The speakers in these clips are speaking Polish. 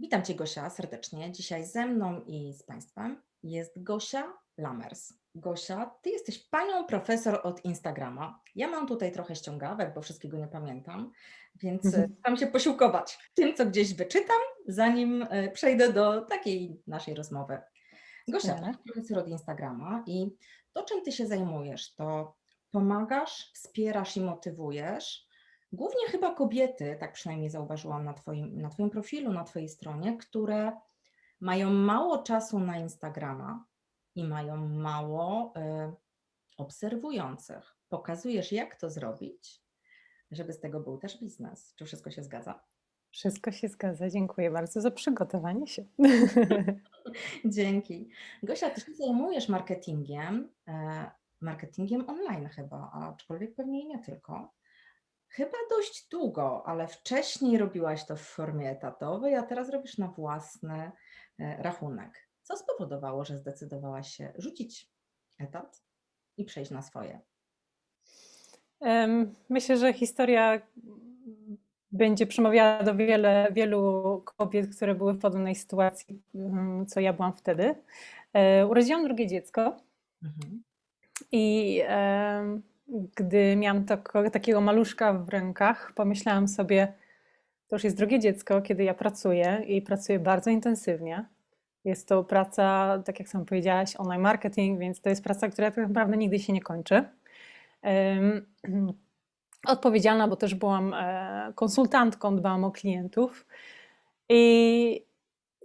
Witam Cię Gosia serdecznie. Dzisiaj ze mną i z Państwem jest Gosia Lamers. Gosia, Ty jesteś panią profesor od Instagrama. Ja mam tutaj trochę ściągawek, bo wszystkiego nie pamiętam, więc Mhm. mhm. staram się posiłkować tym, co gdzieś wyczytam, zanim e, przejdę do takiej naszej rozmowy. Gosia. Ty profesor od Instagrama i to, czym Ty się zajmujesz, to pomagasz, wspierasz i motywujesz Głównie chyba kobiety, tak przynajmniej zauważyłam na twoim, na twoim profilu, na Twojej stronie, które mają mało czasu na Instagrama i mają mało y, obserwujących. Pokazujesz, jak to zrobić, żeby z tego był też biznes. Czy wszystko się zgadza? Wszystko się zgadza. Dziękuję bardzo za przygotowanie się. Dzięki. Gosia, ty się zajmujesz marketingiem, e, marketingiem online chyba, aczkolwiek pewnie nie tylko. Chyba dość długo, ale wcześniej robiłaś to w formie etatowej, a teraz robisz na własny e, rachunek. Co spowodowało, że zdecydowałaś się rzucić etat i przejść na swoje? Myślę, że historia będzie przemawiała do wiele, wielu kobiet, które były w podobnej sytuacji, mm, co ja byłam wtedy. E, Urodziłam drugie dziecko Mhm. i gdy miałam tako, takiego maluszka w rękach, pomyślałam sobie, to już jest drugie dziecko, kiedy ja pracuję i pracuję bardzo intensywnie. Jest to praca, tak jak sam powiedziałaś, online marketing, więc to jest praca, która tak naprawdę nigdy się nie kończy. Odpowiedzialna, bo też byłam e, konsultantką, dbałam o klientów. I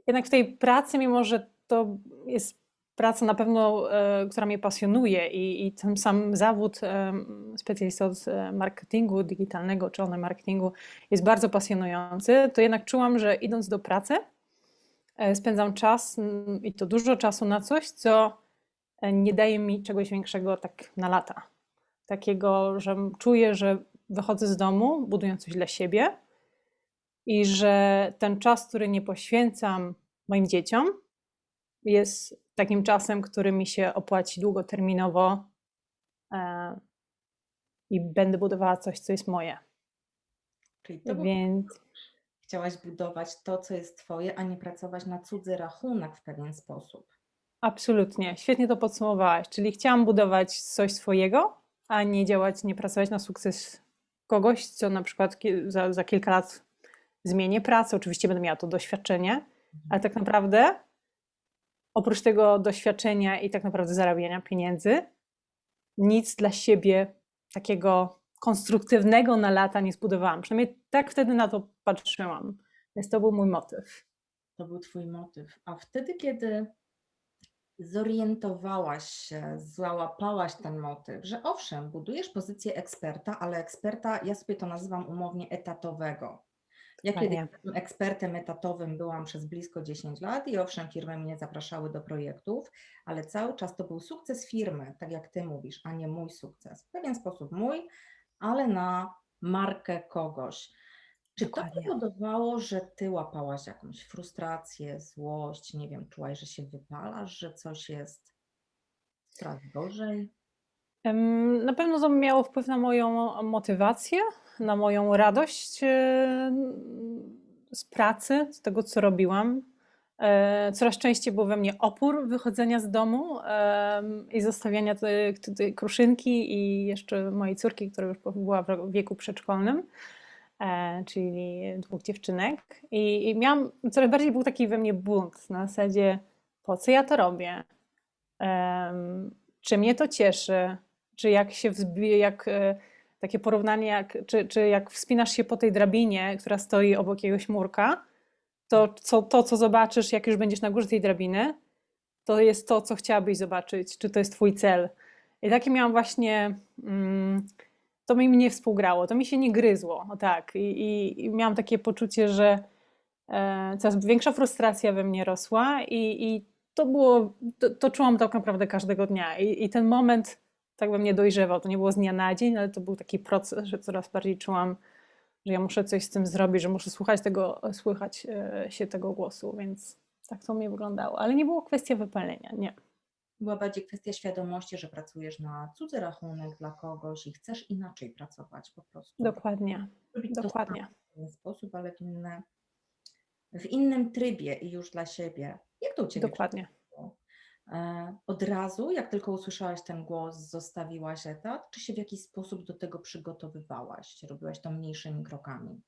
jednak w tej pracy, mimo że to jest praca na pewno, e, która mnie pasjonuje i, i ten sam zawód e, specjalisty od e, marketingu digitalnego czy online marketingu jest bardzo pasjonujący, to jednak czułam, że idąc do pracy spędzam czas i to dużo czasu na coś, co nie daje mi czegoś większego tak na lata. Takiego, że czuję, że wychodzę z domu budując coś dla siebie i że ten czas, który nie poświęcam moim dzieciom, jest takim czasem, który mi się opłaci długoterminowo e, i będę budowała coś, co jest moje. Czyli to Więc chciałaś budować to, co jest twoje, a nie pracować na cudzy rachunek w pewien sposób. absolutnie, świetnie to podsumowałaś. Czyli chciałam budować coś swojego, a nie działać, nie pracować na sukces kogoś, co na przykład za, za kilka lat zmienię pracę. Oczywiście będę miała to doświadczenie, ale tak naprawdę oprócz tego doświadczenia i tak naprawdę zarabiania pieniędzy, nic dla siebie takiego konstruktywnego na lata nie zbudowałam. Przynajmniej tak wtedy na to patrzyłam. Więc to był mój motyw. To był Twój motyw. A wtedy, kiedy zorientowałaś się, załapałaś ten motyw, że owszem, budujesz pozycję eksperta, ale eksperta, ja sobie to nazywam umownie etatowego. Ja kiedy Fajnie. jestem ekspertem etatowym byłam przez blisko 10 lat i owszem, firmy mnie zapraszały do projektów, ale cały czas to był sukces firmy, tak jak Ty mówisz, a nie mój sukces. W pewien sposób mój, ale na markę kogoś. Czy to powodowało, że ty łapałaś jakąś frustrację, złość, nie wiem, czułaś, że się wypalasz, że coś jest coraz gorzej? Na pewno to miało wpływ na moją motywację, na moją radość e, z pracy, z tego, co robiłam. E, Coraz częściej był we mnie opór wychodzenia z domu i zostawiania tej, tej kruszynki i jeszcze mojej córki, która już była w wieku przedszkolnym, e, czyli dwóch dziewczynek. I, i miałam, coraz bardziej był taki we mnie bunt na zasadzie, po co ja to robię? Czy mnie to cieszy? Czy jak się jak takie porównanie, jak, czy, czy jak wspinasz się po tej drabinie, która stoi obok jakiegoś murka, to co, to, co zobaczysz, jak już będziesz na górze tej drabiny, to jest to, co chciałabyś zobaczyć, czy to jest twój cel. I takie miałam właśnie, mm, to mi nie współgrało, to mi się nie gryzło, o tak. I, i, i miałam takie poczucie, że e, coraz większa frustracja we mnie rosła i, i to było, to, to czułam tak naprawdę każdego dnia. I, I ten moment tak we mnie dojrzewał. To nie było z dnia na dzień, ale to był taki proces, że coraz bardziej czułam, że ja muszę coś z tym zrobić, że muszę słuchać tego, słychać e, się tego głosu, więc tak to mnie wyglądało. Ale nie było kwestia wypalenia, nie. Była bardziej kwestia świadomości, że pracujesz na cudzy rachunek dla kogoś i chcesz inaczej pracować po prostu. Dokładnie, Robić dokładnie. w inny sposób, ale w inny, w innym trybie i już dla siebie. Jak to u Ciebie Dokładnie. E, Od razu, jak tylko usłyszałaś ten głos, zostawiłaś etat, czy się w jakiś sposób do tego przygotowywałaś? Robiłaś to mniejszymi krokami?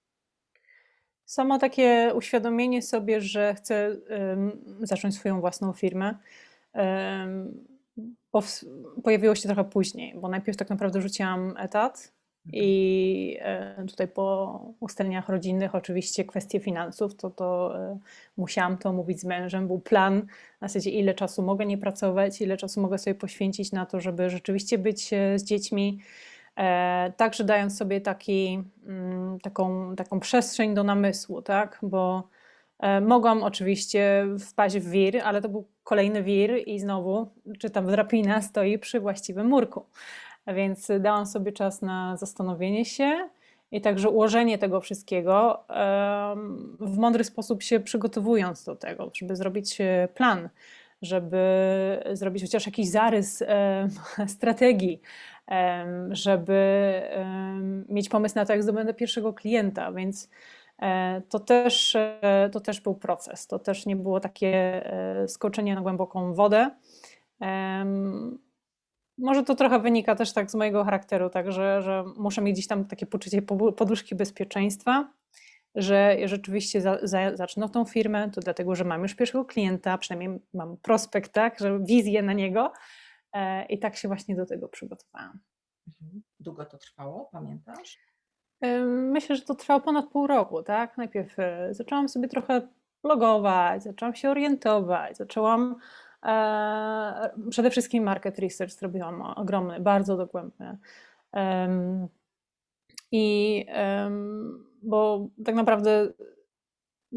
Samo takie uświadomienie sobie, że chcę zacząć swoją własną firmę, pojawiło się trochę później, bo najpierw tak naprawdę rzuciłam etat. I e, tutaj po ustaleniach rodzinnych oczywiście kwestie finansów, to, to e, musiałam to omówić z mężem, był plan na zasadzie ile czasu mogę nie pracować, ile czasu mogę sobie poświęcić na to, żeby rzeczywiście być e, z dziećmi, Także dając sobie taki, mm, taką, taką przestrzeń do namysłu, tak? Bo mogłam oczywiście wpaść w wir, ale to był kolejny wir i znowu, czy tam drapina stoi przy właściwym murku. Więc dałam sobie czas na zastanowienie się i także ułożenie tego wszystkiego w mądry sposób się przygotowując do tego, żeby zrobić e, plan, żeby zrobić chociaż jakiś zarys em, strategii, żeby mieć pomysł na to, jak zdobędę pierwszego klienta, więc e, to też, e, to też był proces. To też nie było takie e, skoczenie na głęboką wodę. Może to trochę wynika też tak z mojego charakteru, tak, że, że muszę mieć gdzieś tam takie poczucie poduszki bezpieczeństwa, że rzeczywiście za, za, zacznę tą firmę, to dlatego, że mam już pierwszego klienta, przynajmniej mam prospekt, tak, że wizję na niego e, i tak się właśnie do tego przygotowałam. Mhm. Długo to trwało, pamiętasz? Ym, Myślę, że to trwało ponad pół roku, tak? Najpierw e, zaczęłam sobie trochę blogować, zaczęłam się orientować, zaczęłam e, przede wszystkim market research zrobiłam ogromny, bardzo dogłębny. I bo tak naprawdę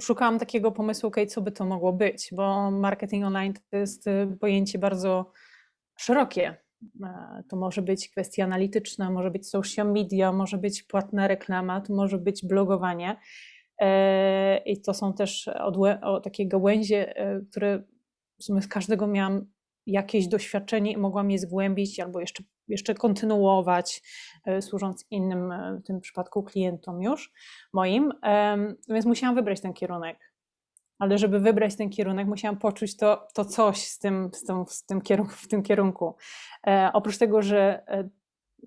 szukałam takiego pomysłu, okay, co by to mogło być, bo marketing online to jest e, pojęcie bardzo szerokie. E, To może być kwestia analityczna, może być social media, może być płatna reklama, to może być blogowanie. E, I to są też takie gałęzie, e, które sumie z każdego miałam jakieś doświadczenie i mogłam je zgłębić albo jeszcze, jeszcze kontynuować, e, służąc innym, e, w tym przypadku klientom już moim. Więc musiałam wybrać ten kierunek ale żeby wybrać ten kierunek, musiałam poczuć to, to coś z tym, z tym, z tym kierunku, w tym kierunku. E, oprócz tego, że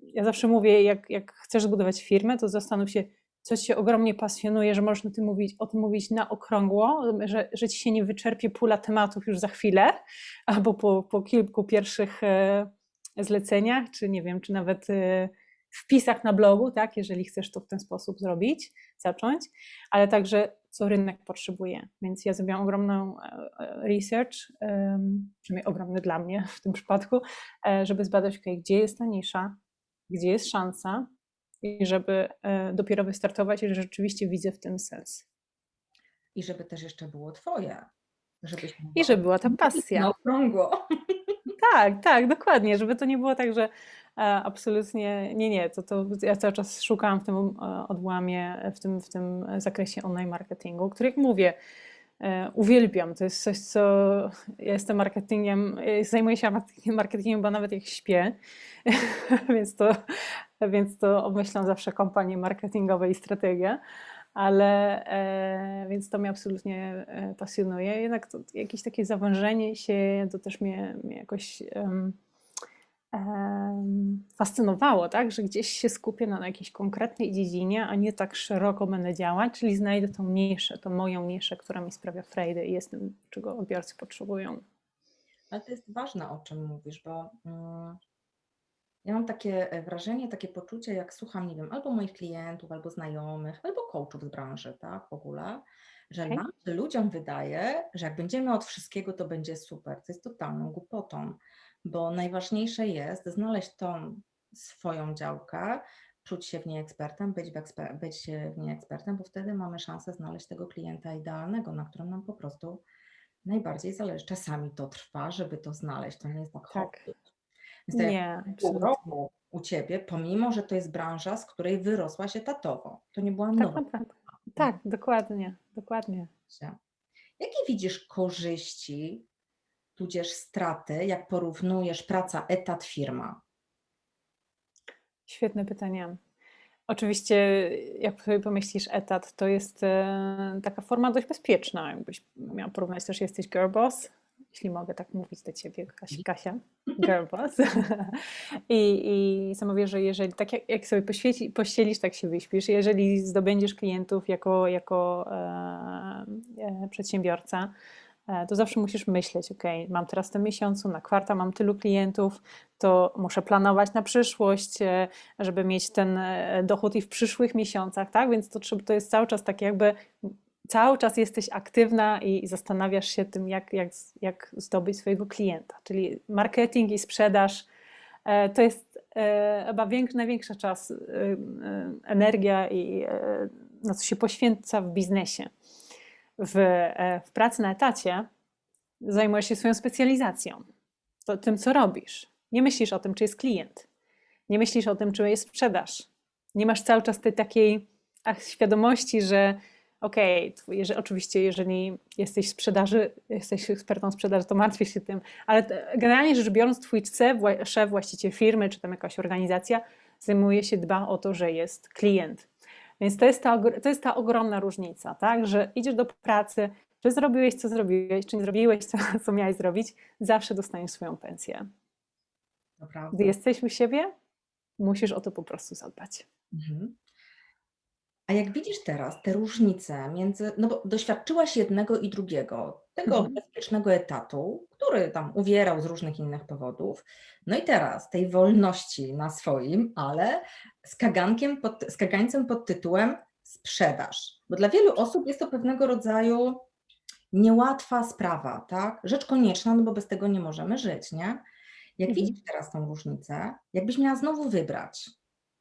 ja zawsze mówię, jak, jak chcesz zbudować firmę, to zastanów się, co cię ogromnie pasjonuje, że o tym mówić, o tym mówić na okrągło, że, że ci się nie wyczerpie pula tematów już za chwilę, albo po, po kilku pierwszych e, zleceniach, czy nie wiem, czy nawet e, wpisach na blogu, tak, jeżeli chcesz to w ten sposób zrobić, zacząć, ale także co rynek potrzebuje. Więc ja zrobiłam ogromną e, research, przynajmniej ogromny dla mnie w tym przypadku, żeby zbadać, okay, gdzie jest ta nisza, gdzie jest szansa i żeby e, dopiero wystartować, i że rzeczywiście widzę w tym sens. I żeby też jeszcze było Twoje. Żebyś I żeby była ta na pasja. okrągło. Tak, tak, dokładnie, żeby to nie było tak, że e, absolutnie nie, nie, to, to ja cały czas szukałam w tym e, odłamie, w tym, w tym zakresie online marketingu, który jak mówię, uwielbiam. To jest coś, co ja jestem marketingiem, zajmuję się marketingiem, marketingiem bo nawet jak śpię, więc to, więc to obmyślam zawsze kampanie marketingowe i strategie. Ale e, więc to mnie absolutnie e, pasjonuje. Jednak to, jakieś takie zawężenie się to też mnie, mnie jakoś em, em, fascynowało, tak? Że gdzieś się skupię na, na jakiejś konkretnej dziedzinie, a nie tak szeroko będę działać, czyli znajdę tą niszę, tą moją niszę, która mi sprawia frajdę i jest tym, czego odbiorcy potrzebują. Ale to jest ważne, o czym mówisz, bo mm, ja mam takie e, wrażenie, takie poczucie, jak słucham, nie wiem, albo moich klientów, albo znajomych, albo coachów z branży, tak, w ogóle, że Okej. nam się ludziom wydaje, że jak będziemy od wszystkiego, to będzie super. To jest totalną głupotą, bo najważniejsze jest znaleźć tą swoją działkę, czuć się w niej ekspertem, być w, eksper- być w niej ekspertem, bo wtedy mamy szansę znaleźć tego klienta idealnego, na którym nam po prostu najbardziej zależy. Czasami to trwa, żeby to znaleźć, to nie jest tak Tak. Więc tak jak Nie, pół absolutnie. roku u Ciebie, pomimo, że to jest branża, z której wyrosłaś etatowo. To nie była Tak nowa naprawdę. Tak, dokładnie, dokładnie. branża. Jakie widzisz korzyści, tudzież straty, jak porównujesz praca etat firma? Świetne pytanie. Oczywiście, jak sobie pomyślisz etat, to jest e, taka forma dość bezpieczna. Jakbyś miała porównać też, jesteś girl boss, jeśli mogę tak mówić do ciebie, Kasia, Kasia girl boss. I, I samo wiesz, że jeżeli tak jak, jak sobie poświeci, pościelisz, tak się wyśpisz. Jeżeli zdobędziesz klientów jako, jako e, e, przedsiębiorca, e, to zawsze musisz myśleć, ok, mam teraz tym miesiącu, na kwartał mam tylu klientów, to muszę planować na przyszłość, e, żeby mieć ten dochód i w przyszłych miesiącach, tak? Więc to, to jest cały czas tak jakby cały czas jesteś aktywna i zastanawiasz się tym, jak, jak, jak zdobyć swojego klienta. Czyli marketing i sprzedaż e, to jest e, chyba więk, największa czas, e, energia i na co się poświęca w biznesie. W, w pracy na etacie zajmujesz się swoją specjalizacją, to, tym, co robisz. Nie myślisz o tym, czy jest klient. Nie myślisz o tym, czy jest sprzedaż. Nie masz cały czas tej takiej świadomości, że okej, okay, oczywiście jeżeli jesteś sprzedaży, jesteś ekspertą sprzedaży, to martwisz się tym, ale generalnie rzecz biorąc, twój szef, wła- szef, właściciel firmy, czy tam jakaś organizacja zajmuje się, dba o to, że jest klient. Więc to jest ta, to jest ta ogromna różnica, tak? że idziesz do pracy, czy zrobiłeś, co zrobiłeś, czy nie zrobiłeś, co, co miałeś zrobić, zawsze dostaniesz swoją pensję. Naprawdę. Gdy jesteś u siebie, musisz o to po prostu zadbać. Mhm. A jak widzisz teraz te różnice między, no bo doświadczyłaś jednego i drugiego, tego Mhm. bezpiecznego etatu, który tam uwierał z różnych innych powodów, no i teraz tej wolności na swoim, ale z kagankiem pod, z kagańcem pod tytułem sprzedaż. Bo dla wielu osób jest to pewnego rodzaju niełatwa sprawa, tak? Rzecz konieczna, no bo bez tego nie możemy żyć, nie? Jak Mhm. widzisz teraz tą różnicę, jakbyś miała znowu wybrać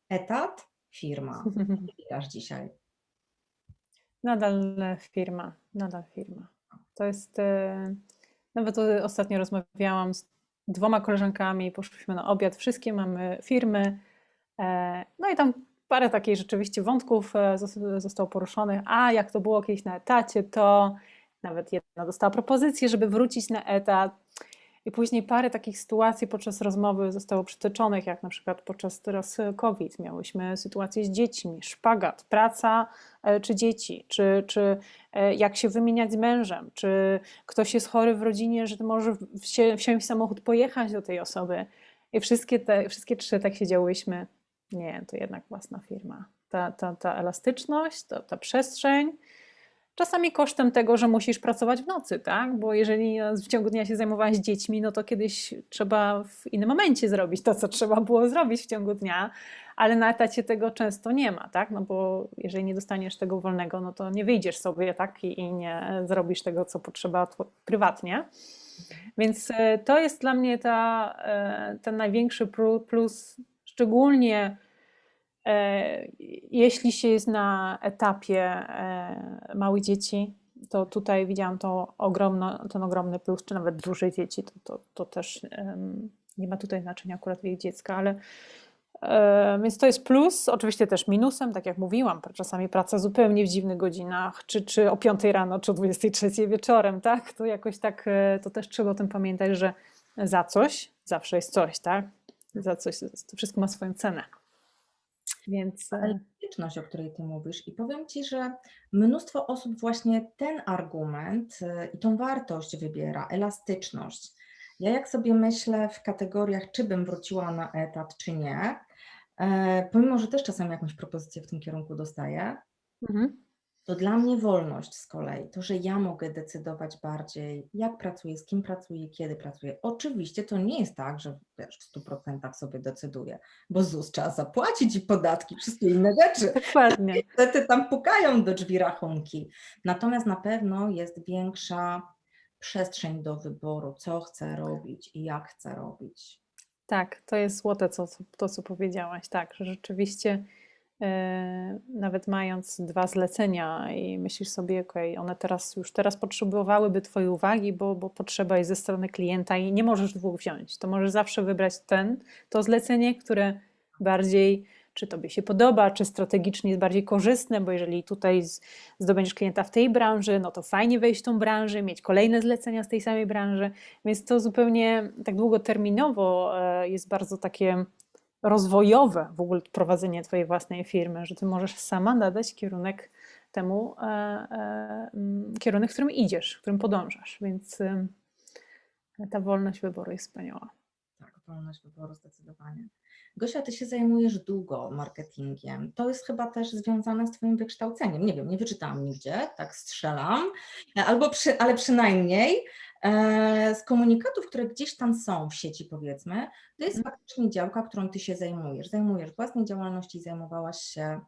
etat, firma, wybierasz dzisiaj? Nadal e, firma, nadal firma. To jest. e, Nawet o- ostatnio rozmawiałam z dwoma koleżankami, poszliśmy na obiad, wszystkie mamy firmy. e, No i tam parę takich rzeczywiście wątków zos- zostało poruszonych. A jak to było kiedyś na etacie, to nawet jedna dostała propozycję, żeby wrócić na etat. I później parę takich sytuacji podczas rozmowy zostało przytoczonych, jak na przykład podczas teraz e, COVID. Miałyśmy sytuację z dziećmi, szpagat, praca e, czy dzieci, czy, czy e, jak się wymieniać z mężem, czy ktoś jest chory w rodzinie, że ty możesz wsi- wsiąść w samochód, pojechać do tej osoby. I wszystkie te, wszystkie trzy tak siedziałyśmy. Nie, to jednak własna firma. Ta, ta, ta elastyczność, ta, ta przestrzeń, Czasami kosztem tego, że musisz pracować w nocy, tak? Bo jeżeli w ciągu dnia się zajmowałaś dziećmi, no to kiedyś trzeba w innym momencie zrobić to, co trzeba było zrobić w ciągu dnia, ale na etacie tego często nie ma, tak? No bo jeżeli nie dostaniesz tego wolnego, no to nie wyjdziesz sobie, tak? I, nie zrobisz tego, co potrzeba prywatnie. Więc e, to jest dla mnie ta, e, ten największy plus, szczególnie E, Jeśli się jest na etapie e, małych dzieci, to tutaj widziałam to ogromno, ten ogromny plus, czy nawet duże dzieci, to, to, to też nie ma tutaj znaczenia akurat wiek dziecka, ale e, więc to jest plus, oczywiście też minusem, tak jak mówiłam, czasami praca zupełnie w dziwnych godzinach, czy, czy o 5 rano, czy o 23 wieczorem, tak? To jakoś tak, e, to też trzeba o tym pamiętać, że za coś zawsze jest coś, tak? Za coś, to wszystko ma swoją cenę. Więc e, elastyczność, o której ty mówisz. I powiem ci, że mnóstwo osób właśnie ten argument y, i tą wartość wybiera, elastyczność. Ja jak sobie myślę w kategoriach, czy bym wróciła na etat, czy nie, e, pomimo, że też czasami jakąś propozycję w tym kierunku dostaję, mhm. To dla mnie wolność z kolei, to, że ja mogę decydować bardziej, jak pracuję, z kim pracuję, kiedy pracuję. Oczywiście to nie jest tak, że wiesz, w 100% sobie decyduję, bo ZUS trzeba zapłacić i podatki, wszystkie inne rzeczy. Dokładnie. Niestety tam pukają do drzwi rachunki. Natomiast na pewno jest większa przestrzeń do wyboru, co chcę robić i jak chcę robić. Tak, to jest złote, co, to co powiedziałaś. Tak, że rzeczywiście nawet mając dwa zlecenia i myślisz sobie, okej, one teraz już teraz potrzebowałyby Twojej uwagi, bo, bo potrzeba jest ze strony klienta i nie możesz dwóch wziąć. To możesz zawsze wybrać ten, to zlecenie, które bardziej czy Tobie się podoba, czy strategicznie jest bardziej korzystne, bo jeżeli tutaj zdobędziesz klienta w tej branży, no to fajnie wejść w tą branżę, mieć kolejne zlecenia z tej samej branży, więc to zupełnie tak długoterminowo e, jest bardzo takie rozwojowe w ogóle prowadzenie Twojej własnej firmy, że Ty możesz sama nadać kierunek temu, e, e, mm, kierunek, w którym idziesz, w którym podążasz. Więc e, ta wolność wyboru jest wspaniała. Tak, wolność wyboru zdecydowanie. Gosia, ty się zajmujesz długo marketingiem. To jest chyba też związane z Twoim wykształceniem. Nie wiem, nie wyczytałam nigdzie, tak strzelam, albo przy, ale przynajmniej e, z komunikatów, które gdzieś tam są w sieci, powiedzmy, to jest Mhm. faktycznie działka, którą Ty się zajmujesz. Zajmujesz własnej działalności, zajmowałaś się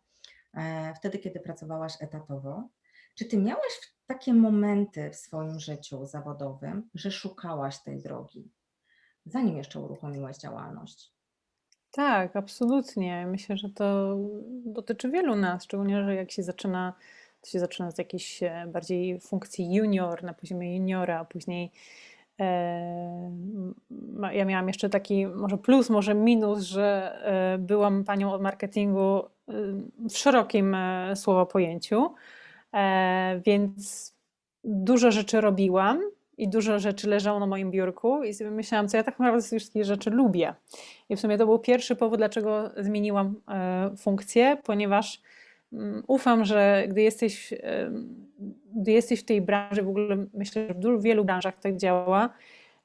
e, wtedy, kiedy pracowałaś etatowo. Czy Ty miałaś takie momenty w swoim życiu zawodowym, że szukałaś tej drogi, zanim jeszcze uruchomiłaś działalność? Tak, absolutnie. Myślę, że to dotyczy wielu nas, szczególnie, że jak się zaczyna, to się zaczyna z jakiejś e, bardziej funkcji junior, na poziomie juniora, a później e, ja miałam jeszcze taki może plus, może minus, że e, byłam panią od marketingu w szerokim słowa pojęciu, więc dużo rzeczy robiłam i dużo rzeczy leżało na moim biurku i sobie myślałam, co ja tak naprawdę z rzeczy lubię. I w sumie to był pierwszy powód, dlaczego zmieniłam funkcję, ponieważ ufam, że gdy jesteś, gdy jesteś w tej branży, w ogóle myślę, że w wielu branżach tak działa,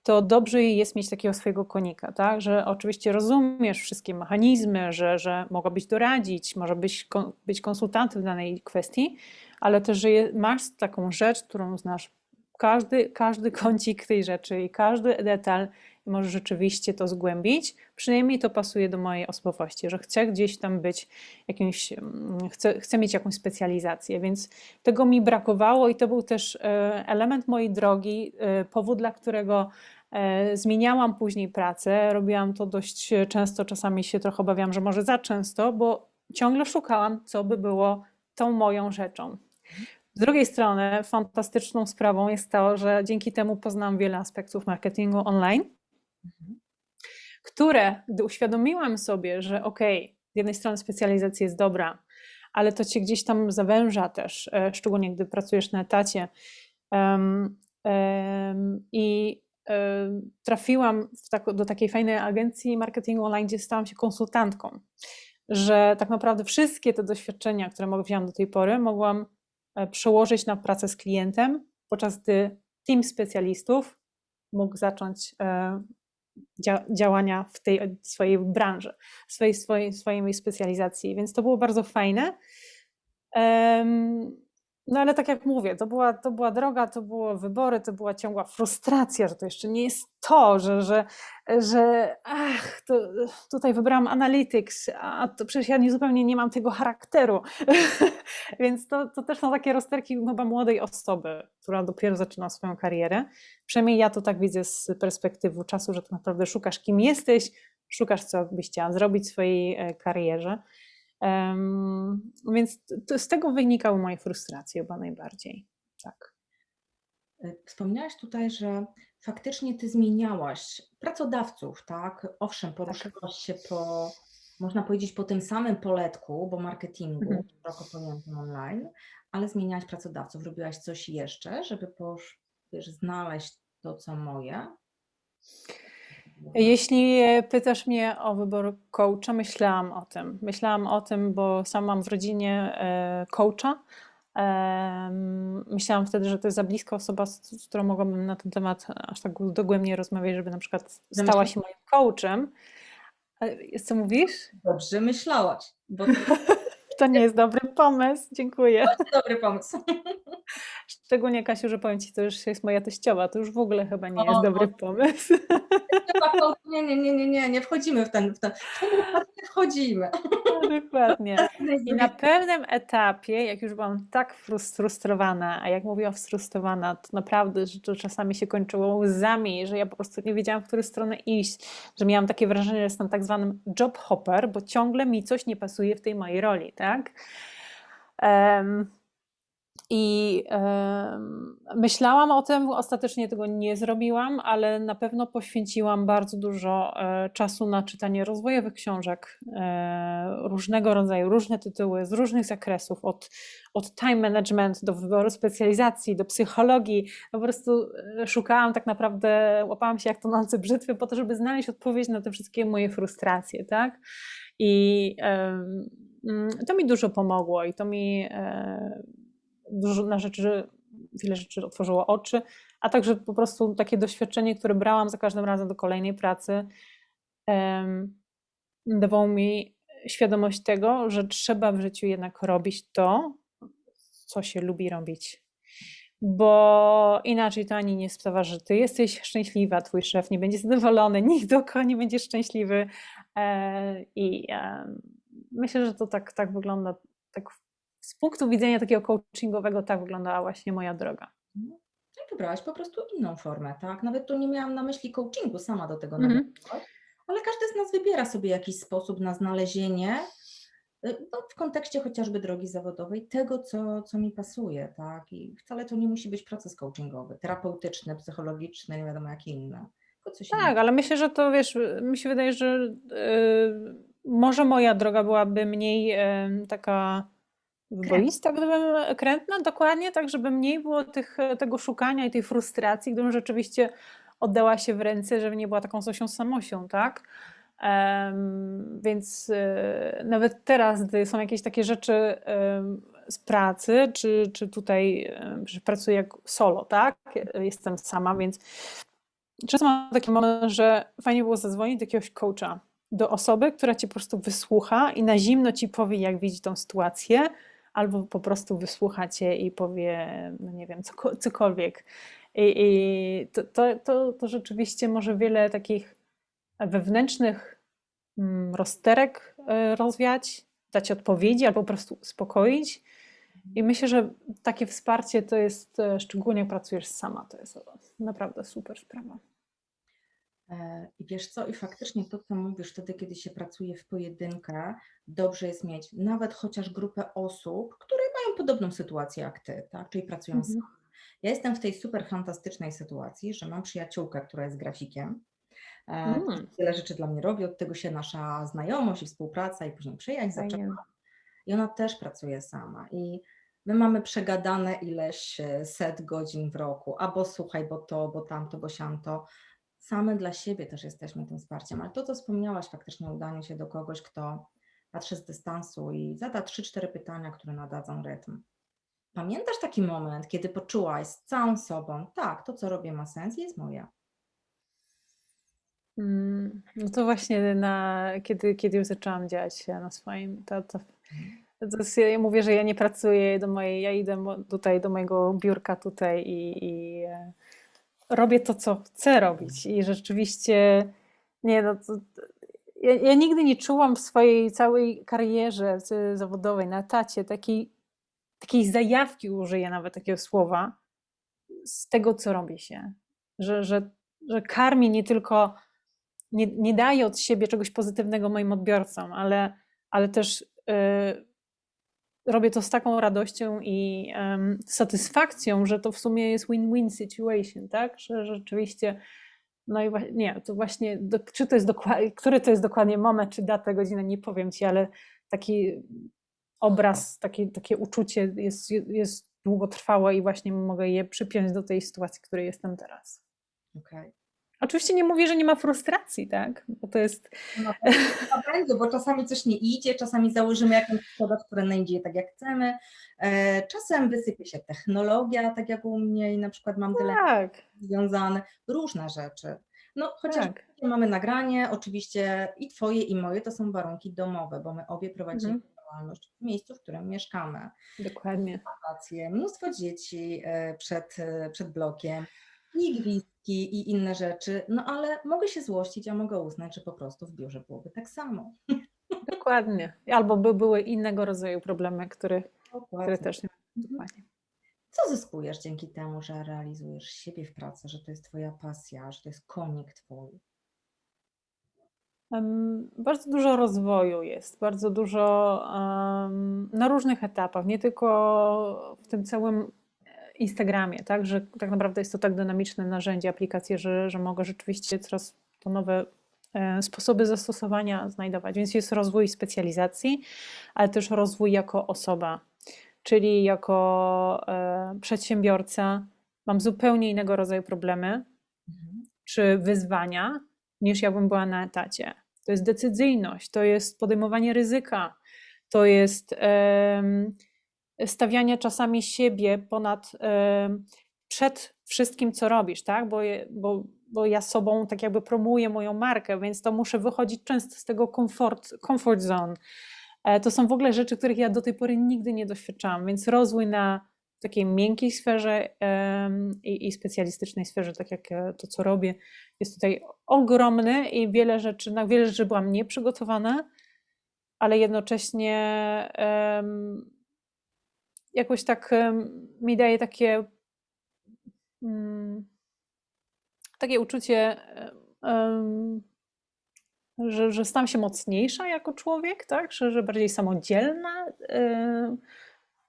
to dobrze jest mieć takiego swojego konika, tak? Że oczywiście rozumiesz wszystkie mechanizmy, że, że mogłabyś doradzić, może być, być konsultantem w danej kwestii, ale też, że masz taką rzecz, którą znasz każdy, każdy kącik tej rzeczy i każdy detal i możesz rzeczywiście to zgłębić. Przynajmniej to pasuje do mojej osobowości, że chcę gdzieś tam być jakimś, mm, chcę, chcę mieć jakąś specjalizację, więc tego mi brakowało i to był też e, element mojej drogi, e, powód, dla którego e, zmieniałam później pracę. Robiłam to dość często, czasami się trochę obawiam, że może za często, bo ciągle szukałam, co by było tą moją rzeczą. Z drugiej strony, fantastyczną sprawą jest to, że dzięki temu poznałam wiele aspektów marketingu online, które, gdy uświadomiłam sobie, że okej, z jednej strony specjalizacja jest dobra, ale to cię gdzieś tam zawęża też, e, szczególnie gdy pracujesz na etacie. Em, em, I em, trafiłam tak, do takiej fajnej agencji marketingu online, gdzie stałam się konsultantką. Że tak naprawdę wszystkie te doświadczenia, które wzięłam do tej pory, mogłam przełożyć na pracę z klientem, podczas gdy team specjalistów mógł zacząć e, dzia- działania w tej swojej branży, swojej, swojej, swojej specjalizacji, więc to było bardzo fajne. No ale tak jak mówię, to była, to była droga, to było wybory, to była ciągła frustracja, że to jeszcze nie jest to, że, że, że ach, to, tutaj wybrałam analytics, a to przecież ja nie, zupełnie nie mam tego charakteru. Więc to, to też są takie rozterki chyba młodej osoby, która dopiero zaczyna swoją karierę. Przynajmniej ja to tak widzę z perspektywy czasu, że tak naprawdę szukasz kim jesteś, szukasz co byś chciała zrobić w swojej e, karierze. Em, więc to, z tego wynikały moje frustracje chyba najbardziej. Tak. Y, Wspomniałaś tutaj, że faktycznie ty zmieniałaś pracodawców, tak? Owszem, poruszyłaś się po, można powiedzieć, po tym samym poletku, bo marketingu, Mhm. szeroko pojętym online, ale zmieniałaś pracodawców. Robiłaś coś jeszcze, żeby posz, wiesz, znaleźć to, co moje? Jeśli pytasz mnie o wybór coacha, myślałam o tym. Myślałam o tym, bo sam mam w rodzinie e, coacha. Myślałam wtedy, że to jest za bliska osoba, z, którą mogłabym na ten temat aż tak dogłębnie rozmawiać, żeby na przykład stała się moim coachem. E, Co mówisz? Dobrze myślałaś, bo to To nie jest dobry pomysł, dziękuję. jest dobry pomysł. Szczególnie Kasiu, że powiem Ci, to już jest moja teściowa, to już w ogóle chyba nie O, jest dobry no. pomysł. Nie, nie, nie, nie, nie, nie wchodzimy w ten, w ten, nie wchodzimy. Dokładnie. I na pewnym etapie, jak już byłam tak frus- frustrowana, a jak mówiłam frustrowana, to naprawdę, że to czasami się kończyło łzami, że ja po prostu nie wiedziałam, w którą stronę iść, że miałam takie wrażenie, że jestem tak zwanym job hopper, bo ciągle mi coś nie pasuje w tej mojej roli, tak? Em, I em, myślałam o tym, ostatecznie tego nie zrobiłam, ale na pewno poświęciłam bardzo dużo e, czasu na czytanie rozwojowych książek e, różnego rodzaju, różne tytuły z różnych zakresów, od, od time management do wyboru specjalizacji, do psychologii. Po prostu e, szukałam tak naprawdę, łapałam się jak tonące brzytwy po to, żeby znaleźć odpowiedź na te wszystkie moje frustracje, tak? I mm, to mi dużo pomogło i to mi dużo na rzeczy, wiele rzeczy otworzyło oczy, a także po prostu takie doświadczenie, które brałam za każdym razem do kolejnej pracy, em, dawało mi świadomość tego, że trzeba w życiu jednak robić to, co się lubi robić. Bo inaczej to ani nie sprawa, że ty jesteś szczęśliwa, twój szef nie będzie zadowolony, nikt dookoła nie będzie szczęśliwy. E, I myślę, że to tak, tak wygląda, tak z punktu widzenia takiego coachingowego, tak wyglądała właśnie moja droga. No i wybrałaś po prostu inną formę, tak? Nawet tu nie miałam na myśli coachingu, sama do tego Mhm. nawiązałaś, ale każdy z nas wybiera sobie jakiś sposób na znalezienie, y, no, w kontekście chociażby drogi zawodowej, tego, co, co mi pasuje, tak? I wcale to nie musi być proces coachingowy, terapeutyczny, psychologiczny, nie wiadomo jakie inne. Tak, ale myślę, że to wiesz, mi się wydaje, że y, może moja droga byłaby mniej taka wyboista, gdybym krętna, dokładnie, tak, żeby mniej było tych, tego szukania i tej frustracji, gdybym rzeczywiście oddała się w ręce, żeby nie była taką Zosią samosią, tak? Em, więc e, nawet teraz, gdy są jakieś takie rzeczy z pracy, czy, czy tutaj że pracuję jak solo, tak? Jestem sama, więc często mam taki moment, że fajnie było zadzwonić do jakiegoś coacha, do osoby, która cię po prostu wysłucha i na zimno ci powie, jak widzi tą sytuację, albo po prostu wysłucha cię i powie, no nie wiem, coko- cokolwiek. I, i to, to, to, to rzeczywiście może wiele takich wewnętrznych mm, rozterek e, rozwiać, dać odpowiedzi albo po prostu uspokoić. I myślę, że takie wsparcie to jest, e, szczególnie jak pracujesz sama, to jest naprawdę super sprawa. E, I wiesz co, i faktycznie to, co mówisz, wtedy, kiedy się pracuje w pojedynkę, dobrze jest mieć nawet chociaż grupę osób, które mają podobną sytuację jak ty, tak? Czyli pracują Mhm. same. Ja jestem w tej super fantastycznej sytuacji, że mam przyjaciółkę, która jest grafikiem. E, Mm, Wiele rzeczy dla mnie robi, od tego się nasza znajomość i współpraca i później przyjaźń zaczęła. I ona też pracuje sama. I my mamy przegadane ileś e, set godzin w roku, albo słuchaj, bo to, bo tamto, bo siamto. Same dla siebie też jesteśmy tym wsparciem. Ale to, co wspomniałaś, faktycznie udanie się do kogoś, kto patrzy z dystansu i zada 3-4 pytania, które nadadzą rytm. Pamiętasz taki moment, kiedy poczułaś z całą sobą, tak, to co robię ma sens i jest moje. Mm, No to właśnie na, kiedy, kiedy już zaczęłam działać na swoim, to, to, to jest, ja mówię, że ja nie pracuję do mojej, ja idę tutaj do mojego biurka tutaj i, i e, robię to, co chcę robić i rzeczywiście nie no, to, ja, ja nigdy nie czułam w swojej całej karierze zawodowej na etacie takiej, takiej zajawki, użyję nawet takiego słowa, z tego, co robi się. Że, że, że karmi nie tylko, nie, nie daje od siebie czegoś pozytywnego moim odbiorcom, ale, ale też y, robię to z taką radością i em, satysfakcją, że to w sumie jest win-win situation, tak? Że rzeczywiście, no i właśnie, nie, to właśnie, do, czy to jest dokładnie, który to jest dokładnie moment, czy data, godzina, nie powiem ci, ale taki obraz, takie, takie uczucie jest, jest długotrwałe i właśnie mogę je przypiąć do tej sytuacji, w której jestem teraz. Okay. Oczywiście nie mówię, że nie ma frustracji, tak? Bo to jest. No, to będzie, bo czasami coś nie idzie, czasami założymy jakąś produkt, który nie idzie tak jak chcemy. E, czasem wysypie się technologia, tak jak u mnie i na przykład mam tyle Tak, związane, różne rzeczy. No chociaż tak. mamy nagranie, oczywiście i twoje i moje to są warunki domowe, bo my obie prowadzimy Mhm. działalność w miejscu, w którym mieszkamy. Dokładnie. Mnóstwo dzieci e, przed, e, przed blokiem, i i inne rzeczy, no ale mogę się złościć, a mogę uznać, że po prostu w biurze byłoby tak samo. Dokładnie. Albo by były innego rodzaju problemy, które, które też nie. Mhm. Dokładnie. Co zyskujesz dzięki temu, że realizujesz siebie w pracy, że to jest twoja pasja, że to jest konik twój? Bardzo dużo rozwoju jest, bardzo dużo em, na różnych etapach, nie tylko w tym całym Instagramie, tak, że tak naprawdę jest to tak dynamiczne narzędzie, aplikacje, że, że mogę rzeczywiście coraz to nowe e, sposoby zastosowania znajdować. Więc jest rozwój specjalizacji, ale też rozwój jako osoba, czyli jako e, przedsiębiorca mam zupełnie innego rodzaju problemy Mhm. czy wyzwania, niż jakbym była na etacie. To jest decyzyjność, to jest podejmowanie ryzyka, to jest em, stawianie czasami siebie ponad, przed wszystkim, co robisz, tak? Bo, bo, bo ja sobą tak jakby promuję moją markę, więc to muszę wychodzić często z tego comfort, comfort zone. E, To są w ogóle rzeczy, których ja do tej pory nigdy nie doświadczałam, więc rozwój na takiej miękkiej sferze i, i specjalistycznej sferze, tak jak e, to, co robię, jest tutaj ogromny i wiele rzeczy, na wiele rzeczy byłam nieprzygotowana, ale jednocześnie jakoś tak mi daje takie mm, takie uczucie, że, że stałam się mocniejsza jako człowiek, tak? Że, że bardziej samodzielna.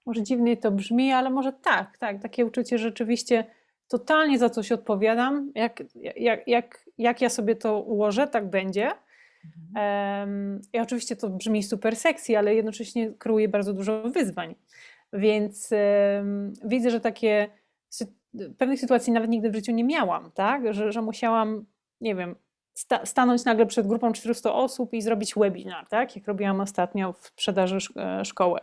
może dziwnie to brzmi, ale może tak, tak. Takie uczucie, rzeczywiście totalnie za coś odpowiadam. Jak, jak, jak, jak ja sobie to ułożę, tak będzie. Mhm. I oczywiście to brzmi super sexy, ale jednocześnie kreuje bardzo dużo wyzwań. Więc widzę, że takie pewnych sytuacji nawet nigdy w życiu nie miałam, tak? Że, że musiałam, nie wiem, sta- stanąć nagle przed grupą 400 osób i zrobić webinar, tak? Jak robiłam ostatnio w sprzedaży e, szkoły.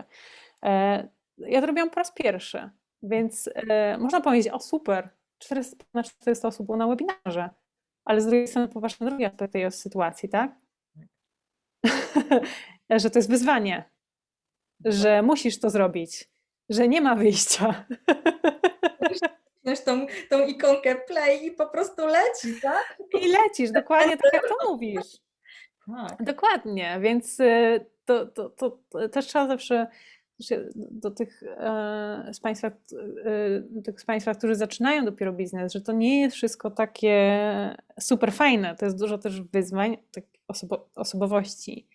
E, Ja to robiłam po raz pierwszy, więc e, można powiedzieć, o super, 400, na 400 osób było na webinarze, ale z drugiej strony popatrz na drugi aspekt tej sytuacji, tak? że to jest wyzwanie, że musisz to zrobić, że nie ma wyjścia. Wziąć tą, tą ikonkę play i po prostu leci, tak? I lecisz, dokładnie tak jak to mówisz. Tak. Dokładnie, więc y, to, to, to, to też trzeba zawsze do tych e, z, państwa, e, tych z Państwa, którzy zaczynają dopiero biznes, że to nie jest wszystko takie super fajne. To jest dużo też wyzwań, tak osobo, osobowości,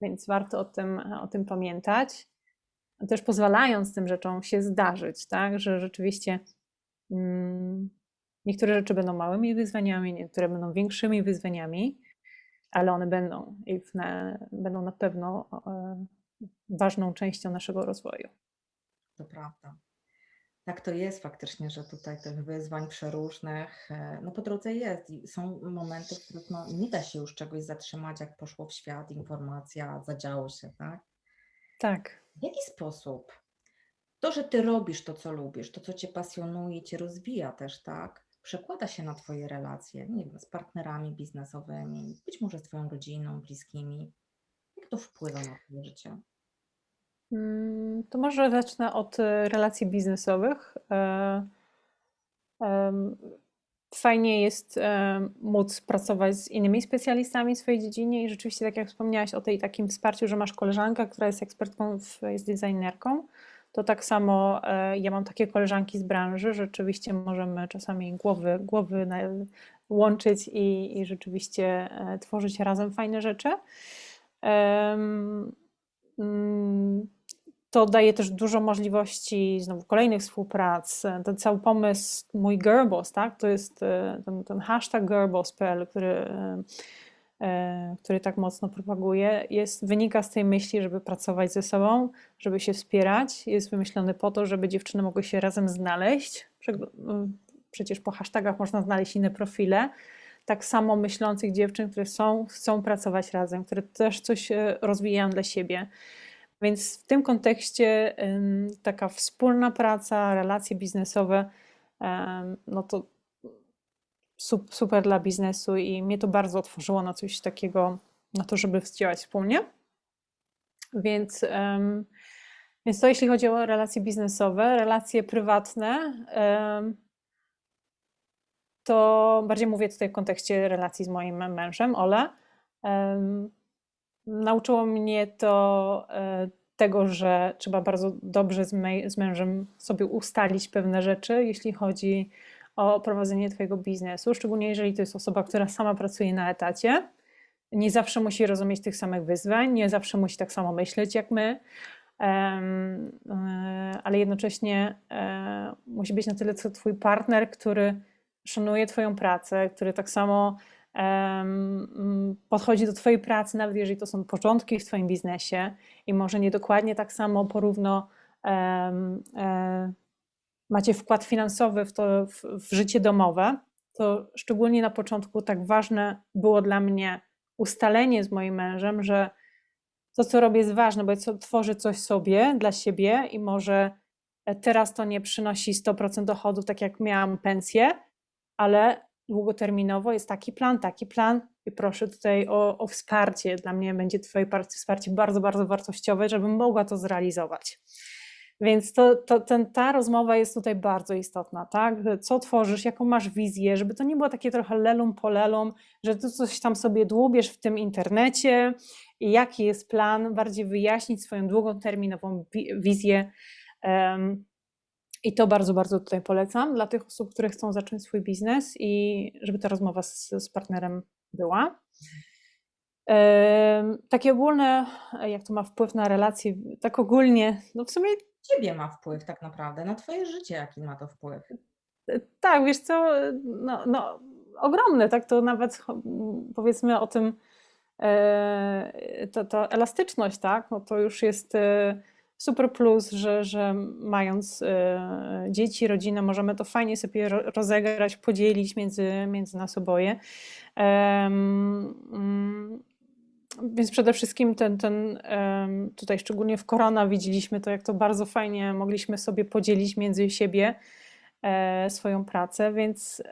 więc warto o tym, o tym pamiętać. Też pozwalając tym rzeczom się zdarzyć, tak, że rzeczywiście mm, niektóre rzeczy będą małymi wyzwaniami, niektóre będą większymi wyzwaniami, ale one będą i na, będą na pewno e, ważną częścią naszego rozwoju. To prawda. Tak to jest faktycznie, że tutaj tych wyzwań przeróżnych, e, no po drodze jest i są momenty, w których no, nie da się już czegoś zatrzymać, jak poszło w świat, informacja, zadziało się, tak? Tak. W jaki sposób to, że ty robisz to, co lubisz, to, co cię pasjonuje, cię rozwija też, tak? Przekłada się na twoje relacje, nie wiem, z partnerami biznesowymi, być może z twoją rodziną, bliskimi. Jak to wpływa na twoje życie? Mm, To może zacznę od e, relacji biznesowych. Fajnie jest e, móc pracować z innymi specjalistami w swojej dziedzinie i rzeczywiście, tak jak wspomniałaś o tej takim wsparciu, że masz koleżankę, która jest ekspertką, w, jest designerką, to tak samo e, ja mam takie koleżanki z branży, rzeczywiście możemy czasami głowy, głowy łączyć i, i rzeczywiście e, tworzyć razem fajne rzeczy. Mm, to daje też dużo możliwości znowu kolejnych współprac. Ten cały pomysł mój Girlboss, tak? To jest e, ten, ten hashtag girlboss.pl, który, e, e, który tak mocno propaguje, jest, wynika z tej myśli, żeby pracować ze sobą, żeby się wspierać. Jest wymyślony po to, żeby dziewczyny mogły się razem znaleźć. Przecież po hashtagach można znaleźć inne profile. Tak samo myślących dziewczyn, które są, chcą pracować razem, które też coś rozwijają dla siebie. Więc w tym kontekście taka wspólna praca, relacje biznesowe, no to sup- super dla biznesu i mnie to bardzo otworzyło na coś takiego, na to, żeby działać wspólnie. Więc, więc to jeśli chodzi o relacje biznesowe, relacje prywatne, to bardziej mówię tutaj w kontekście relacji z moim mężem, Ole. Nauczyło mnie to e, tego, że trzeba bardzo dobrze z, mężem sobie ustalić pewne rzeczy, jeśli chodzi o prowadzenie Twojego biznesu, szczególnie jeżeli to jest osoba, która sama pracuje na etacie, nie zawsze musi rozumieć tych samych wyzwań, nie zawsze musi tak samo myśleć jak my, e, ale jednocześnie e, musi być na tyle co twój partner, który szanuje twoją pracę, który tak samo podchodzi do twojej pracy, nawet jeżeli to są początki w twoim biznesie i może nie dokładnie tak samo porówno e, macie wkład finansowy w to w, w życie domowe, to szczególnie na początku tak ważne było dla mnie ustalenie z moim mężem, że to, co robię, jest ważne, bo tworzę coś sobie dla siebie i może e, teraz to nie przynosi 100% dochodów, tak jak miałam pensję, ale długoterminowo jest taki plan, taki plan i proszę tutaj o, o wsparcie. Dla mnie będzie Twoje par- wsparcie bardzo, bardzo wartościowe, żebym mogła to zrealizować. Więc to, to, ten, ta rozmowa jest tutaj bardzo istotna, tak? Co tworzysz, jaką masz wizję, żeby to nie było takie trochę lelum polelum, że ty coś tam sobie dłubiesz w tym internecie i jaki jest plan, bardziej wyjaśnić swoją długoterminową wi- wizję. em, I to bardzo, bardzo tutaj polecam dla tych osób, które chcą zacząć swój biznes i żeby ta rozmowa z, z partnerem była. Em, Takie ogólne, jak to ma wpływ na relacje, tak ogólnie, no w sumie Ciebie ma wpływ tak naprawdę, na twoje życie, jaki ma to wpływ. E, Tak, wiesz co, no, no ogromny, tak, to nawet powiedzmy o tym, e, to, to elastyczność, tak, no to już jest e, super plus, że, że mając e, dzieci, rodzinę, możemy to fajnie sobie ro- rozegrać, podzielić między, między nas oboje. Mm, Więc przede wszystkim ten, ten tutaj szczególnie w korona widzieliśmy to, jak to bardzo fajnie mogliśmy sobie podzielić między siebie e, swoją pracę, więc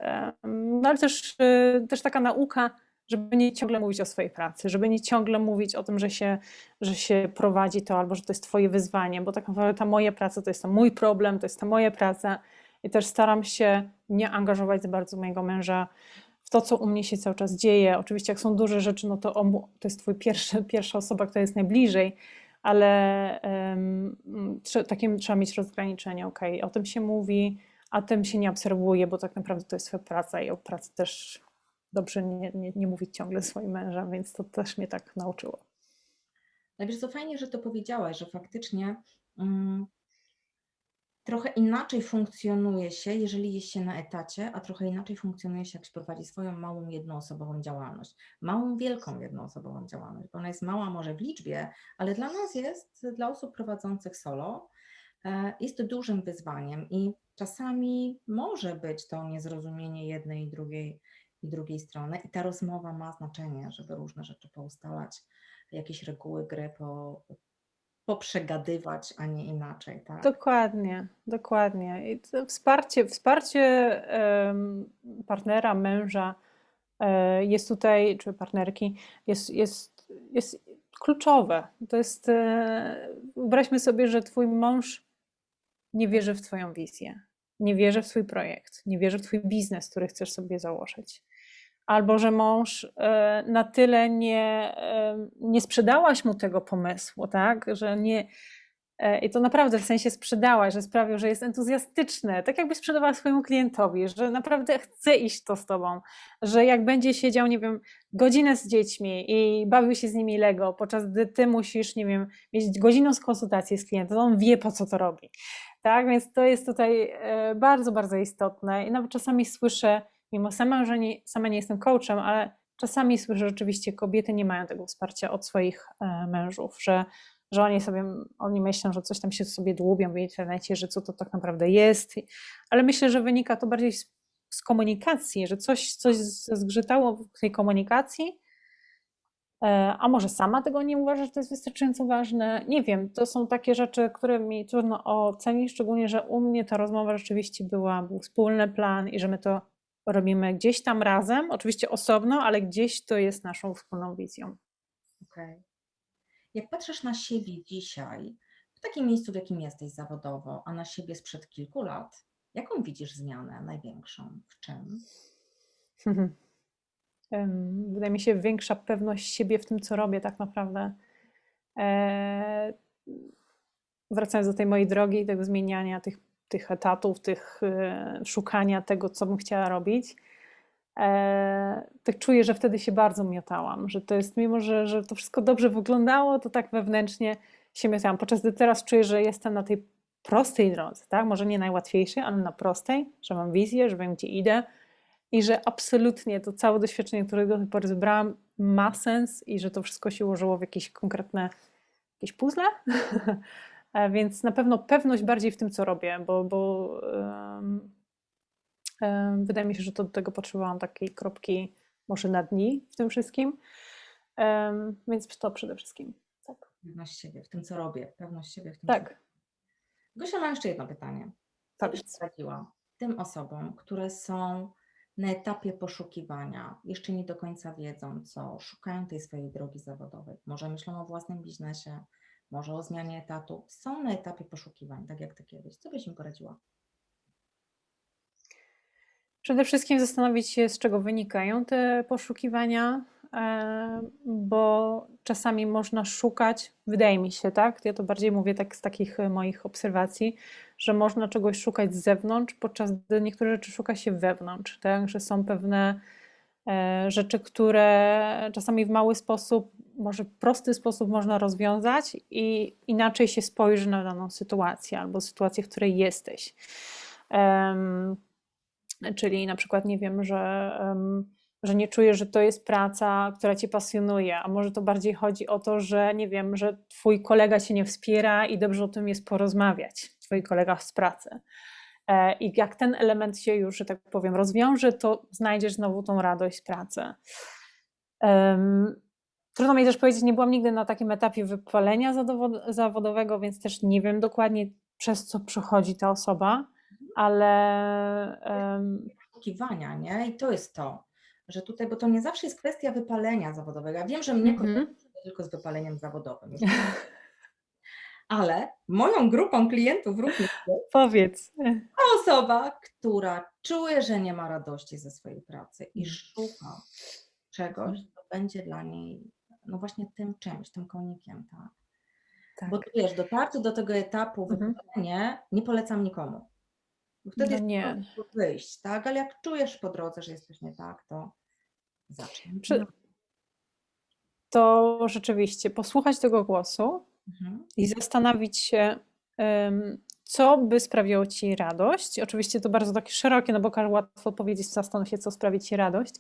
no ale też, e, też taka nauka, żeby nie ciągle mówić o swojej pracy, żeby nie ciągle mówić o tym, że się, że się prowadzi to albo że to jest twoje wyzwanie, bo tak naprawdę ta moja praca to jest to mój problem, to jest ta moja praca i też staram się nie angażować za bardzo mojego męża w to, co u mnie się cały czas dzieje. Oczywiście, jak są duże rzeczy, no to on, to jest twój pierwszy, pierwsza osoba, która jest najbliżej, ale trze- takim trzeba mieć rozgraniczenie. Ok, o tym się mówi, a tym się nie obserwuje, bo tak naprawdę to jest twoja praca i o pracy też dobrze nie, nie, nie mówić ciągle swoim mężem, więc to też mnie tak nauczyło. No wiesz, co fajnie, że to powiedziałaś, że faktycznie mm, trochę inaczej funkcjonuje się, jeżeli jest się na etacie, a trochę inaczej funkcjonuje się, jak się prowadzi swoją małą jednoosobową działalność. Małą, wielką jednoosobową działalność, bo ona jest mała może w liczbie, ale dla nas jest, dla osób prowadzących solo, e, jest to dużym wyzwaniem i czasami może być to niezrozumienie jednej i drugiej, i drugiej strony i ta rozmowa ma znaczenie, żeby różne rzeczy poustalać, jakieś reguły gry po, poprzegadywać, a nie inaczej, tak? Dokładnie, dokładnie. I wsparcie, wsparcie partnera, męża e, jest tutaj, czy partnerki, jest, jest, jest kluczowe. To jest, e, wyobraźmy sobie, że twój mąż nie wierzy w twoją wizję, nie wierzy w twój projekt, nie wierzy w twój biznes, który chcesz sobie założyć. Albo że mąż e, na tyle nie, e, nie sprzedałaś mu tego pomysłu, tak? Że nie, E, I to naprawdę w sensie sprzedałaś, że sprawił, że jest entuzjastyczny, tak jakby sprzedawała swojemu klientowi, że naprawdę chce iść to z tobą, że jak będzie siedział, nie wiem, godzinę z dziećmi i bawił się z nimi Lego, podczas gdy ty musisz, nie wiem, mieć godzinną z konsultację z klientem, on wie po co to robi. Tak, więc to jest tutaj e, bardzo, bardzo istotne. I nawet czasami słyszę, mimo sama, że nie, sama nie jestem coachem, ale czasami słyszę, że rzeczywiście kobiety nie mają tego wsparcia od swoich e, mężów, że że oni sobie, oni myślą, że coś tam się sobie dłubią w internecie, że co to tak naprawdę jest, ale myślę, że wynika to bardziej z, z komunikacji, że coś, coś zgrzytało w tej komunikacji, a może sama tego nie uważa, że to jest wystarczająco ważne. Nie wiem, to są takie rzeczy, które mi trudno ocenić, szczególnie, że u mnie ta rozmowa rzeczywiście była, był wspólny plan i że my to robimy gdzieś tam razem, oczywiście osobno, ale gdzieś to jest naszą wspólną wizją. Okej. Jak patrzysz na siebie dzisiaj, w takim miejscu, w jakim jesteś zawodowo, a na siebie sprzed kilku lat, jaką widzisz zmianę największą? W czym? Wydaje mi się większa pewność siebie w tym, co robię tak naprawdę. E, Wracając do tej mojej drogi, tego zmieniania tych, tych etatów, tych e, szukania tego, co bym chciała robić. e, tak czuję, że wtedy się bardzo miotałam, że to jest, mimo że, że to wszystko dobrze wyglądało, to tak wewnętrznie się miotałam. Podczas gdy teraz czuję, że jestem na tej prostej drodze, tak? Może nie najłatwiejszej, ale na prostej, że mam wizję, że wiem, gdzie idę i że absolutnie to całe doświadczenie, które do tej pory zebrałam, ma sens i że to wszystko się ułożyło w jakieś konkretne jakieś puzzle. E, Więc na pewno pewność bardziej w tym, co robię, bo, bo em, em, wydaje mi się, że to do tego potrzebowałam takiej kropki może na dni w tym wszystkim. Em, Więc to przede wszystkim. Tak. Pewność siebie w tym, co robię. Pewność siebie w tym, co Tak. Gosia, mam jeszcze jedno pytanie. Co byś Powiedz. poradziła tym osobom, które są na etapie poszukiwania, jeszcze nie do końca wiedzą, co szukają tej swojej drogi zawodowej, może myślą o własnym biznesie, może o zmianie etatu, są na etapie poszukiwań, tak jak ty kiedyś. Co byś im poradziła? Przede wszystkim zastanowić się, z czego wynikają te poszukiwania, bo czasami można szukać, wydaje mi się, tak? Ja to bardziej mówię tak z takich e, moich obserwacji, że można czegoś szukać z zewnątrz, podczas gdy niektóre rzeczy szuka się wewnątrz, tak? Że są pewne e, rzeczy, które czasami w mały sposób, może prosty sposób można rozwiązać i inaczej się spojrzy na daną sytuację albo sytuację, w której jesteś. Em, Czyli na przykład nie wiem, że, em, że nie czujesz, że to jest praca, która cię pasjonuje, a może to bardziej chodzi o to, że nie wiem, że twój kolega cię nie wspiera i dobrze o tym jest porozmawiać, twoi kolega z pracy. E, I jak ten element się już, że tak powiem, rozwiąże, to znajdziesz znowu tą radość z pracy. Em, Trudno mi też powiedzieć, nie byłam nigdy na takim etapie wypalenia zawodowego, więc też nie wiem dokładnie, przez co przechodzi ta osoba, ale em, Poszukiwania, nie? I to jest to, że tutaj, bo to nie zawsze jest kwestia wypalenia zawodowego. Ja wiem, że mnie kojarzy tylko z wypaleniem zawodowym. Ale moją grupą klientów również jest powiedz. osoba, która czuje, że nie ma radości ze swojej pracy i Mm. szuka czegoś, co będzie dla niej, no właśnie tym czymś, tym konikiem, tak? Tak. Bo tu wiesz, dotarcie do tego etapu Mhm. wypalenie nie polecam nikomu. Bo wtedy No jest nie. trudno wyjść, tak? Ale jak czujesz po drodze, że jest coś nie tak, to zacznij. To rzeczywiście posłuchać tego głosu Mhm. i zastanowić się, em, co by sprawiało ci radość. Oczywiście to bardzo takie szerokie, no bo łatwo powiedzieć, zastanów się, co sprawi ci radość,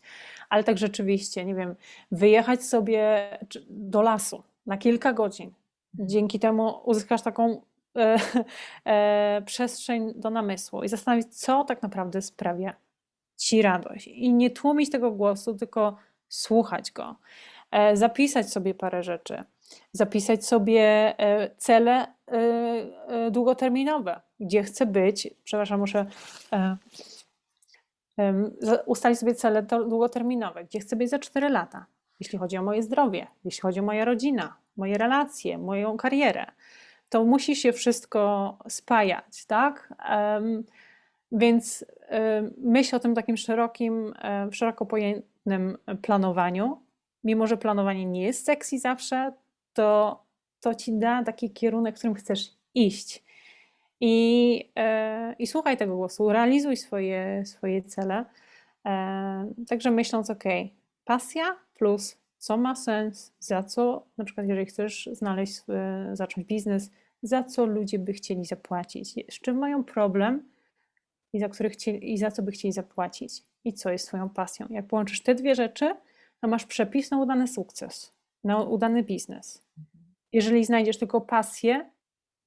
ale tak rzeczywiście, nie wiem, wyjechać sobie do lasu na kilka godzin. Dzięki temu uzyskasz taką e, e, przestrzeń do namysłu i zastanowić, co tak naprawdę sprawia ci radość. I nie tłumić tego głosu, tylko słuchać go. E, Zapisać sobie parę rzeczy. Zapisać sobie e, cele e, długoterminowe, gdzie chcę być. Przepraszam, muszę ustalić sobie cele długoterminowe, gdzie chcę być za 4 lata, jeśli chodzi o moje zdrowie, jeśli chodzi o moją rodzinę, moje relacje, moją karierę. To musi się wszystko spajać, tak? Więc myśl o tym takim szerokim, szeroko pojętym planowaniu. Mimo, że planowanie nie jest sexy zawsze, to, to ci da taki kierunek, w którym chcesz iść. I, e, i słuchaj tego głosu, realizuj swoje, swoje cele. E, także myśląc, ok, pasja plus co ma sens, za co, na przykład jeżeli chcesz znaleźć, e, zacząć biznes, za co ludzie by chcieli zapłacić, z czym mają problem i za, który chcieli, i za co by chcieli zapłacić i co jest twoją pasją. Jak połączysz te dwie rzeczy, to masz przepis na udany sukces, na udany biznes. Jeżeli znajdziesz tylko pasję,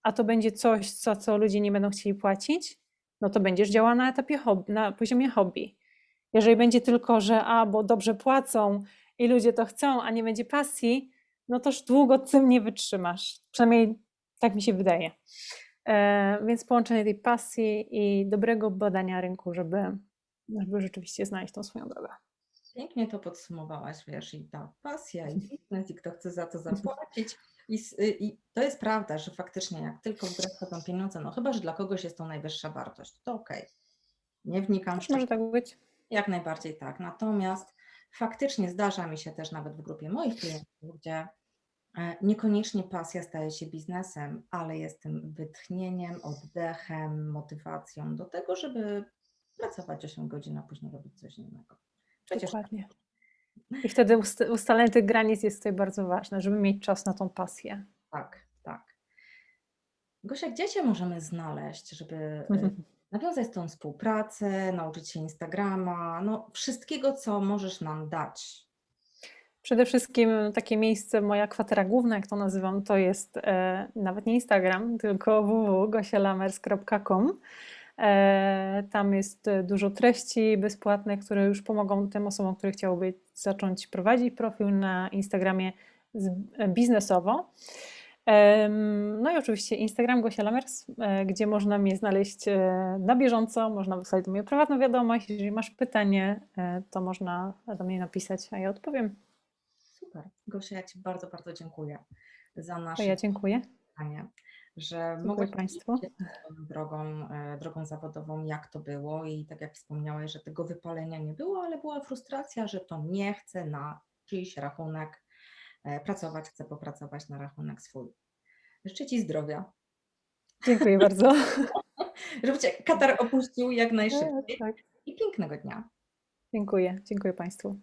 a to będzie coś, za co ludzie nie będą chcieli płacić, no to będziesz działała na etapie hobby, na poziomie hobby. Jeżeli będzie tylko, że a, bo dobrze płacą i ludzie to chcą, a nie będzie pasji, no toż długo tym nie wytrzymasz. Przynajmniej tak mi się wydaje. E, więc połączenie tej pasji i dobrego badania rynku, żeby, żeby rzeczywiście znaleźć tą swoją drogę. Pięknie to podsumowałaś, wiesz, i ta pasja, i biznes, i kto chce za to zapłacić. I, y, I to jest prawda, że faktycznie jak tylko w grę wchodzą pieniądze, no chyba, że dla kogoś jest to najwyższa wartość, to okej. Nie wnikam Też może tak być. Jak najbardziej tak. Natomiast faktycznie zdarza mi się też nawet w grupie moich klientów, gdzie e, niekoniecznie pasja staje się biznesem, ale jest tym wytchnieniem, oddechem, motywacją do tego, żeby pracować 8 godzin, a później robić coś innego. Przecież Dokładnie. I wtedy ust ustalenie tych granic jest tutaj bardzo ważne, żeby mieć czas na tą pasję. tak, tak. Gosia, gdzie Cię możemy znaleźć, żeby Mhm. nawiązać tą współpracę, nauczyć się Instagrama, no wszystkiego, co możesz nam dać? Przede wszystkim takie miejsce, moja kwatera główna, jak to nazywam, to jest e, nawet nie Instagram, tylko www.gosialamers.com. E, tam jest e, dużo treści bezpłatnych, które już pomogą tym osobom, które chciałyby zacząć prowadzić profil na Instagramie e, biznesowo. No i oczywiście Instagram Gosia Lamers, e, gdzie można mnie znaleźć e, na bieżąco, można wysłać do mnie prywatną wiadomość. Jeżeli masz pytanie, e, to można do mnie napisać, a ja odpowiem. Super. Gosia, ja Ci bardzo, bardzo dziękuję za nasze ja dziękuję. spotkanie, że mogłaś Państwu. drogą, drogą zawodową, jak to było i tak jak wspomniałeś, że tego wypalenia nie było, ale była frustracja, że to nie chce na czyjś rachunek pracować, chce popracować na rachunek swój. Życzę Ci zdrowia, Dziękuję bardzo. żeby Cię katar opuścił jak najszybciej Tak, i pięknego dnia. Dziękuję. Dziękuję Państwu.